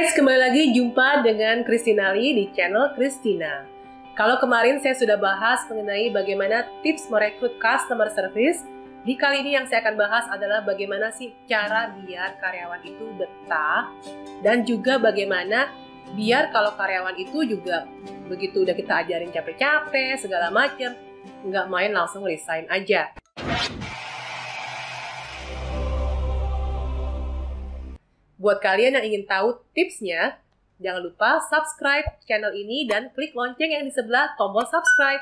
guys, kembali lagi jumpa dengan Christina Lee di channel Christina. Kalau kemarin saya sudah bahas mengenai bagaimana tips merekrut customer service, di kali ini yang saya akan bahas adalah bagaimana sih cara biar karyawan itu betah dan juga bagaimana biar kalau karyawan itu juga begitu udah kita ajarin capek-capek segala macam nggak main langsung resign aja. Buat kalian yang ingin tahu tipsnya, jangan lupa subscribe channel ini dan klik lonceng yang di sebelah tombol subscribe.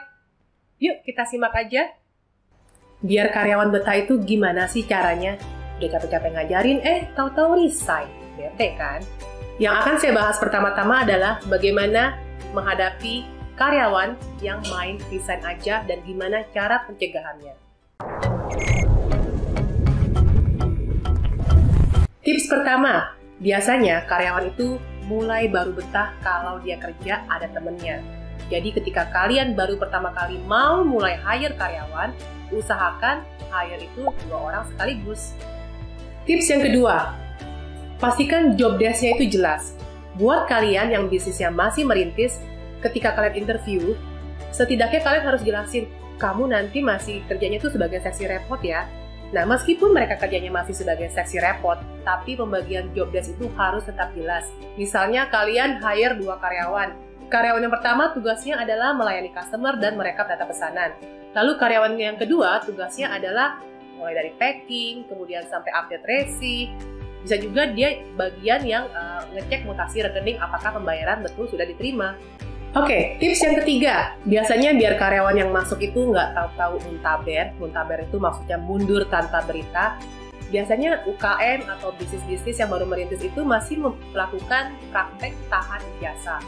Yuk kita simak aja. Biar karyawan betah itu gimana sih caranya? Udah capek-capek ngajarin, eh tahu-tahu resign. Bete kan? Yang akan saya bahas pertama-tama adalah bagaimana menghadapi karyawan yang main resign aja dan gimana cara pencegahannya. Tips pertama, biasanya karyawan itu mulai baru betah kalau dia kerja ada temennya. Jadi ketika kalian baru pertama kali mau mulai hire karyawan, usahakan hire itu dua orang sekaligus. Tips yang kedua, pastikan job desk-nya itu jelas. Buat kalian yang bisnisnya masih merintis, ketika kalian interview, setidaknya kalian harus jelasin, kamu nanti masih kerjanya itu sebagai seksi repot ya, Nah, meskipun mereka kerjanya masih sebagai seksi repot, tapi pembagian job desk itu harus tetap jelas. Misalnya kalian hire dua karyawan. Karyawan yang pertama tugasnya adalah melayani customer dan merekap data pesanan. Lalu karyawan yang kedua tugasnya adalah mulai dari packing, kemudian sampai update resi. Bisa juga dia bagian yang uh, ngecek mutasi rekening apakah pembayaran betul sudah diterima. Oke, okay, tips yang ketiga, biasanya biar karyawan yang masuk itu nggak tahu-tahu muntaber, muntaber itu maksudnya mundur tanpa berita. Biasanya UKM atau bisnis-bisnis yang baru merintis itu masih melakukan praktek tahan jasa.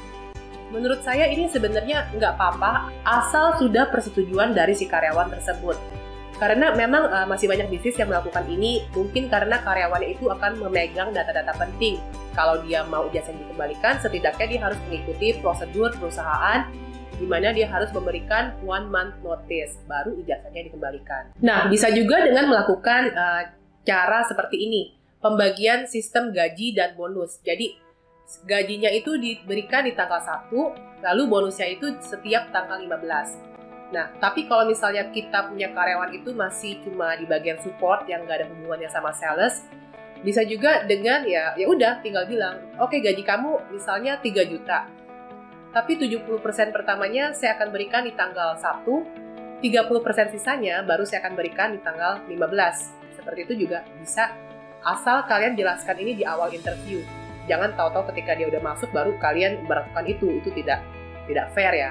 Menurut saya ini sebenarnya nggak apa-apa, asal sudah persetujuan dari si karyawan tersebut. Karena memang uh, masih banyak bisnis yang melakukan ini, mungkin karena karyawannya itu akan memegang data-data penting. Kalau dia mau ijazah dikembalikan, setidaknya dia harus mengikuti prosedur perusahaan di mana dia harus memberikan one month notice baru ijazahnya dikembalikan. Nah, bisa juga dengan melakukan uh, cara seperti ini, pembagian sistem gaji dan bonus. Jadi gajinya itu diberikan di tanggal 1, lalu bonusnya itu setiap tanggal 15. Nah, tapi kalau misalnya kita punya karyawan itu masih cuma di bagian support yang nggak ada hubungannya sama sales, bisa juga dengan ya ya udah tinggal bilang, oke okay, gaji kamu misalnya 3 juta. Tapi 70% pertamanya saya akan berikan di tanggal 1, 30% sisanya baru saya akan berikan di tanggal 15. Seperti itu juga bisa asal kalian jelaskan ini di awal interview. Jangan tahu-tahu ketika dia udah masuk baru kalian melakukan itu. Itu tidak tidak fair ya.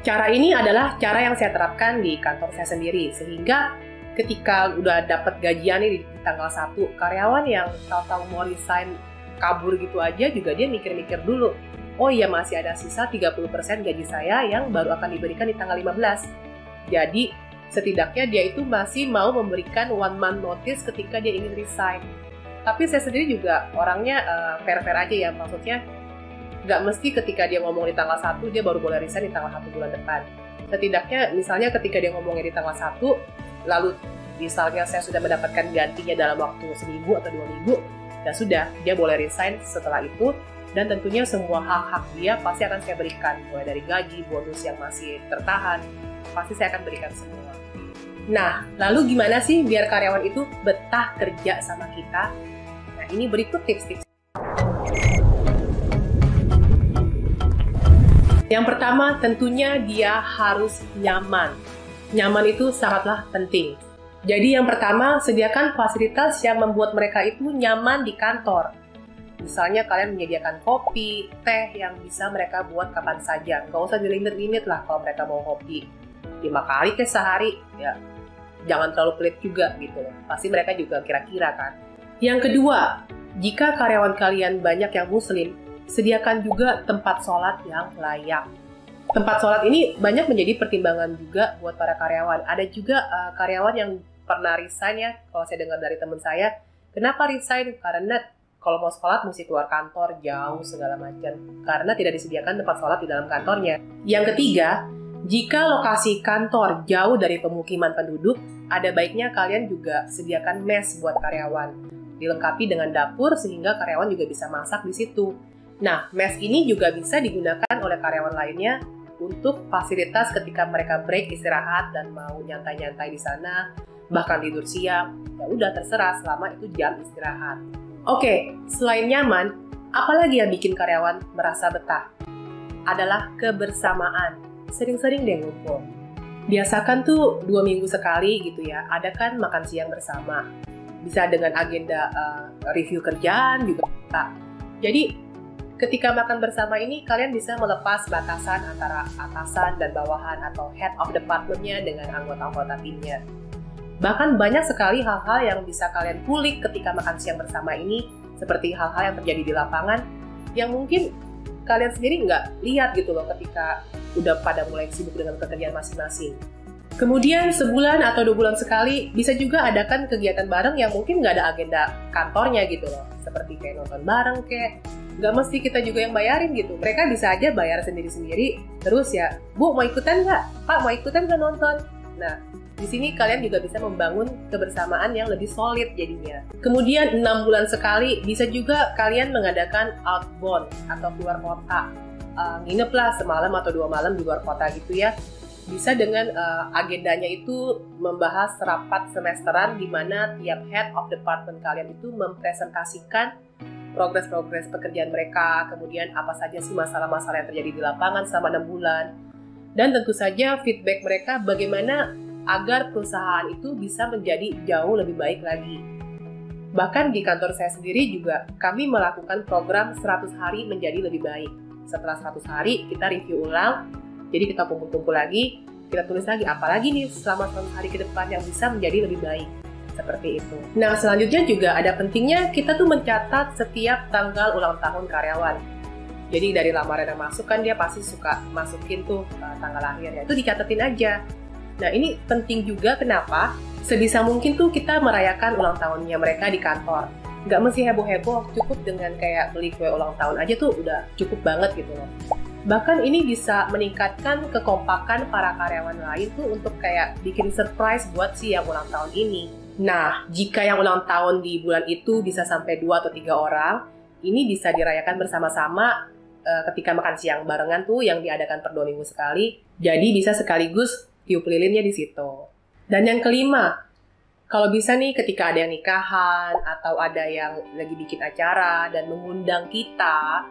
Cara ini adalah cara yang saya terapkan di kantor saya sendiri, sehingga ketika udah dapat gajian di tanggal 1, karyawan yang tahu-tahu mau resign kabur gitu aja juga dia mikir-mikir dulu. Oh iya masih ada sisa 30% gaji saya yang baru akan diberikan di tanggal 15. Jadi setidaknya dia itu masih mau memberikan one month notice ketika dia ingin resign. Tapi saya sendiri juga orangnya uh, fair-fair aja ya, maksudnya nggak mesti ketika dia ngomong di tanggal 1 dia baru boleh resign di tanggal 1 bulan depan. Setidaknya misalnya ketika dia ngomongnya di tanggal 1 lalu misalnya saya sudah mendapatkan gantinya dalam waktu seminggu atau dua minggu, ya sudah dia boleh resign setelah itu dan tentunya semua hak-hak dia pasti akan saya berikan mulai dari gaji, bonus yang masih tertahan, pasti saya akan berikan semua. Nah, lalu gimana sih biar karyawan itu betah kerja sama kita? Nah, ini berikut tips-tips. Yang pertama, tentunya dia harus nyaman. Nyaman itu sangatlah penting. Jadi yang pertama, sediakan fasilitas yang membuat mereka itu nyaman di kantor. Misalnya kalian menyediakan kopi, teh yang bisa mereka buat kapan saja. Gak usah dilimit-limit lah kalau mereka mau kopi. Lima kali ke sehari, ya jangan terlalu pelit juga gitu. Pasti mereka juga kira-kira kan. Yang kedua, jika karyawan kalian banyak yang muslim, sediakan juga tempat sholat yang layak. Tempat sholat ini banyak menjadi pertimbangan juga buat para karyawan. Ada juga uh, karyawan yang pernah resign ya, kalau saya dengar dari teman saya, kenapa resign? Karena kalau mau sholat mesti keluar kantor jauh segala macam karena tidak disediakan tempat sholat di dalam kantornya. Yang ketiga, jika lokasi kantor jauh dari pemukiman penduduk, ada baiknya kalian juga sediakan mes buat karyawan dilengkapi dengan dapur sehingga karyawan juga bisa masak di situ. Nah, mes ini juga bisa digunakan oleh karyawan lainnya untuk fasilitas ketika mereka break istirahat dan mau nyantai-nyantai di sana, bahkan tidur siang. Ya udah terserah selama itu jam istirahat. Oke, selain nyaman, apalagi yang bikin karyawan merasa betah? Adalah kebersamaan. Sering-sering deh ngumpul. Biasakan tuh dua minggu sekali gitu ya, ada kan makan siang bersama. Bisa dengan agenda uh, review kerjaan juga. Jadi Ketika makan bersama ini, kalian bisa melepas batasan antara atasan dan bawahan atau head of departmentnya dengan anggota-anggota timnya. Bahkan banyak sekali hal-hal yang bisa kalian kulik ketika makan siang bersama ini, seperti hal-hal yang terjadi di lapangan, yang mungkin kalian sendiri nggak lihat gitu loh ketika udah pada mulai sibuk dengan pekerjaan masing-masing. Kemudian sebulan atau dua bulan sekali bisa juga adakan kegiatan bareng yang mungkin nggak ada agenda kantornya gitu loh. Seperti kayak nonton bareng kayak nggak mesti kita juga yang bayarin gitu. Mereka bisa aja bayar sendiri-sendiri. Terus ya, Bu mau ikutan nggak? Pak mau ikutan nggak nonton? Nah, di sini kalian juga bisa membangun kebersamaan yang lebih solid jadinya. Kemudian enam bulan sekali bisa juga kalian mengadakan outbound atau keluar kota. Uh, nginep lah semalam atau dua malam di luar kota gitu ya bisa dengan uh, agendanya itu membahas rapat semesteran di mana tiap head of department kalian itu mempresentasikan progres-progres pekerjaan mereka, kemudian apa saja sih masalah-masalah yang terjadi di lapangan selama enam bulan, dan tentu saja feedback mereka bagaimana agar perusahaan itu bisa menjadi jauh lebih baik lagi. Bahkan di kantor saya sendiri juga kami melakukan program 100 hari menjadi lebih baik. Setelah 100 hari kita review ulang jadi kita kumpul-kumpul lagi, kita tulis lagi apalagi nih selama 100 hari ke depan yang bisa menjadi lebih baik. Seperti itu. Nah, selanjutnya juga ada pentingnya kita tuh mencatat setiap tanggal ulang tahun karyawan. Jadi dari lamaran yang masuk kan dia pasti suka masukin tuh uh, tanggal lahirnya. Itu dicatetin aja. Nah, ini penting juga kenapa? Sebisa mungkin tuh kita merayakan ulang tahunnya mereka di kantor. Nggak mesti heboh-heboh, cukup dengan kayak beli kue ulang tahun aja tuh udah cukup banget gitu loh. Bahkan ini bisa meningkatkan kekompakan para karyawan lain tuh untuk kayak bikin surprise buat si yang ulang tahun ini. Nah, jika yang ulang tahun di bulan itu bisa sampai dua atau tiga orang, ini bisa dirayakan bersama-sama uh, ketika makan siang barengan tuh yang diadakan per dua minggu sekali. Jadi bisa sekaligus tiup lilinnya di situ. Dan yang kelima, kalau bisa nih ketika ada yang nikahan atau ada yang lagi bikin acara dan mengundang kita,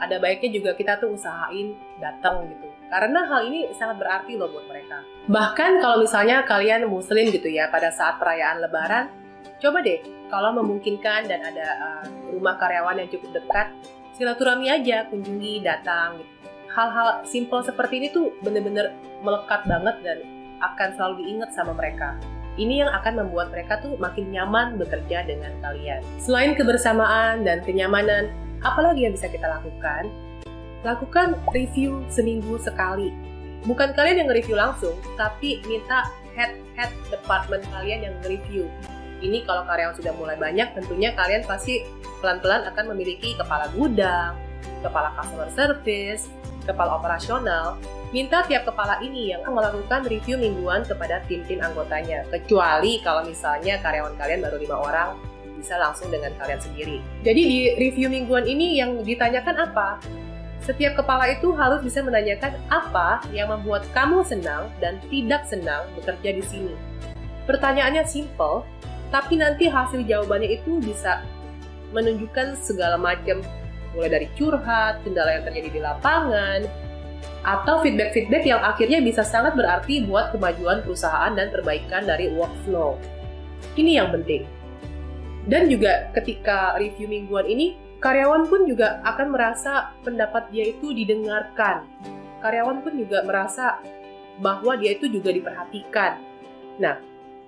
ada baiknya juga kita tuh usahain datang gitu. Karena hal ini sangat berarti loh buat mereka. Bahkan kalau misalnya kalian muslim gitu ya pada saat perayaan lebaran, coba deh kalau memungkinkan dan ada uh, rumah karyawan yang cukup dekat, silaturahmi aja, kunjungi, datang gitu. Hal-hal simpel seperti ini tuh bener-bener melekat banget dan akan selalu diingat sama mereka. Ini yang akan membuat mereka tuh makin nyaman bekerja dengan kalian. Selain kebersamaan dan kenyamanan, Apalagi yang bisa kita lakukan? Lakukan review seminggu sekali. Bukan kalian yang nge-review langsung, tapi minta head-head department kalian yang nge-review. Ini kalau karyawan sudah mulai banyak, tentunya kalian pasti pelan-pelan akan memiliki kepala gudang, kepala customer service, kepala operasional, minta tiap kepala ini yang melakukan review mingguan kepada tim-tim anggotanya. Kecuali kalau misalnya karyawan kalian baru lima orang, bisa langsung dengan kalian sendiri. Jadi di review mingguan ini yang ditanyakan apa? Setiap kepala itu harus bisa menanyakan apa yang membuat kamu senang dan tidak senang bekerja di sini. Pertanyaannya simple, tapi nanti hasil jawabannya itu bisa menunjukkan segala macam mulai dari curhat, kendala yang terjadi di lapangan, atau feedback-feedback yang akhirnya bisa sangat berarti buat kemajuan perusahaan dan perbaikan dari workflow. Ini yang penting. Dan juga ketika review mingguan ini, karyawan pun juga akan merasa pendapat dia itu didengarkan. Karyawan pun juga merasa bahwa dia itu juga diperhatikan. Nah,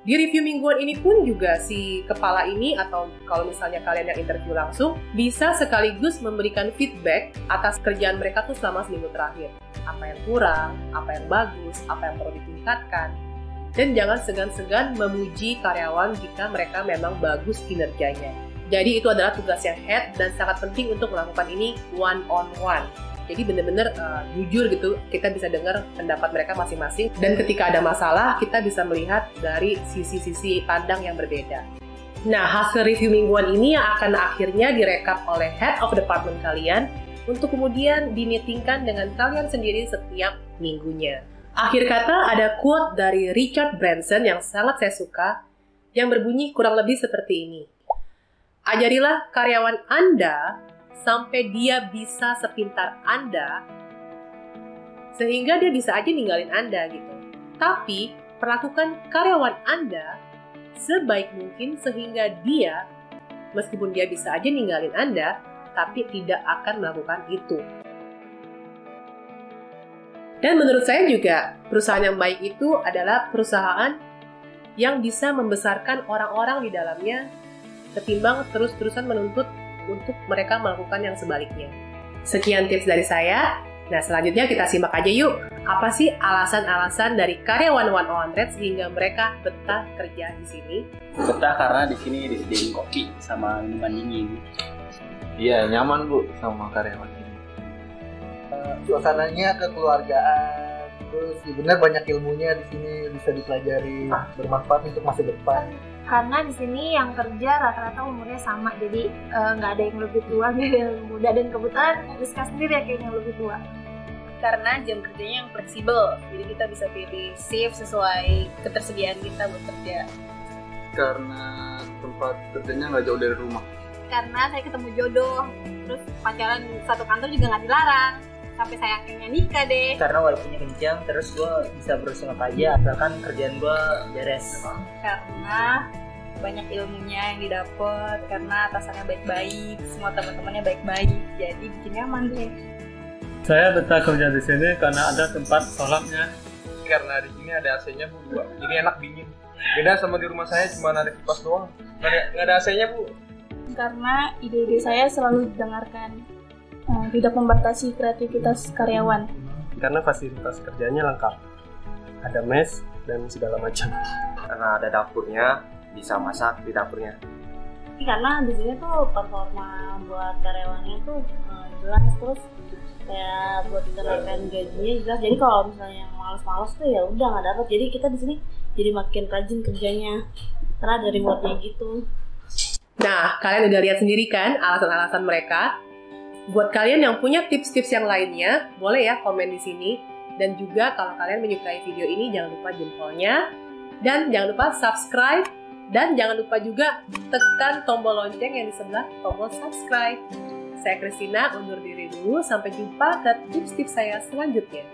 di review mingguan ini pun juga si kepala ini atau kalau misalnya kalian yang interview langsung bisa sekaligus memberikan feedback atas kerjaan mereka tuh selama seminggu terakhir. Apa yang kurang, apa yang bagus, apa yang perlu ditingkatkan dan jangan segan-segan memuji karyawan jika mereka memang bagus kinerjanya. Jadi itu adalah tugasnya head dan sangat penting untuk melakukan ini one on one. Jadi benar-benar uh, jujur gitu, kita bisa dengar pendapat mereka masing-masing dan ketika ada masalah kita bisa melihat dari sisi-sisi pandang yang berbeda. Nah, hasil review mingguan ini yang akan akhirnya direkap oleh head of department kalian untuk kemudian dimeetingkan dengan kalian sendiri setiap minggunya. Akhir kata ada quote dari Richard Branson yang sangat saya suka yang berbunyi kurang lebih seperti ini. Ajarilah karyawan Anda sampai dia bisa sepintar Anda sehingga dia bisa aja ninggalin Anda gitu. Tapi perlakukan karyawan Anda sebaik mungkin sehingga dia, meskipun dia bisa aja ninggalin Anda, tapi tidak akan melakukan itu. Dan menurut saya juga, perusahaan yang baik itu adalah perusahaan yang bisa membesarkan orang-orang di dalamnya ketimbang terus-terusan menuntut untuk mereka melakukan yang sebaliknya. Sekian tips dari saya. Nah, selanjutnya kita simak aja yuk. Apa sih alasan-alasan dari karyawan One On Red sehingga mereka betah kerja di sini? Betah karena di sini disediain kopi sama minuman dingin. Iya, nyaman Bu sama karyawan ini. Uh, suasananya kekeluargaan, terus benar banyak ilmunya di sini bisa dipelajari, bermanfaat untuk masa depan karena di sini yang kerja rata-rata umurnya sama jadi nggak uh, ada yang lebih tua nggak ada yang muda. Dan kebetulan Rizka sendiri ya kayaknya yang lebih tua. Karena jam kerjanya yang fleksibel jadi kita bisa pilih shift sesuai ketersediaan kita buat kerja. Karena tempat kerjanya nggak jauh dari rumah. Karena saya ketemu jodoh terus pacaran satu kantor juga nggak dilarang sampai saya akhirnya nikah deh. Karena walaupun kencang terus gue bisa berusaha apa aja asalkan kerjaan gue beres. Karena banyak ilmunya yang didapat karena atasannya baik-baik semua teman-temannya baik-baik jadi bikin nyaman deh. Saya betah kerja di sini karena ada tempat sholatnya. Karena di sini ada AC-nya bu. Dua jadi enak dingin. Beda sama di rumah saya cuma ada kipas doang. Nggak ada AC-nya bu. Karena ide-ide saya selalu didengarkan uh, tidak membatasi kreativitas karyawan. Karena fasilitas kerjanya lengkap, ada mes dan segala macam. Karena ada dapurnya, bisa masak di dapurnya. Karena di sini tuh performa buat karyawannya tuh uh, jelas terus kayak buat kenaikan gajinya jelas. Jadi kalau misalnya yang malas-malas tuh ya udah nggak dapat. Jadi kita di sini jadi makin rajin kerjanya karena ada rewardnya gitu. Nah, kalian udah lihat sendiri kan alasan-alasan mereka Buat kalian yang punya tips-tips yang lainnya, boleh ya komen di sini. Dan juga kalau kalian menyukai video ini, jangan lupa jempolnya. Dan jangan lupa subscribe. Dan jangan lupa juga tekan tombol lonceng yang di sebelah tombol subscribe. Saya Christina, undur diri dulu. Sampai jumpa ke tips-tips saya selanjutnya.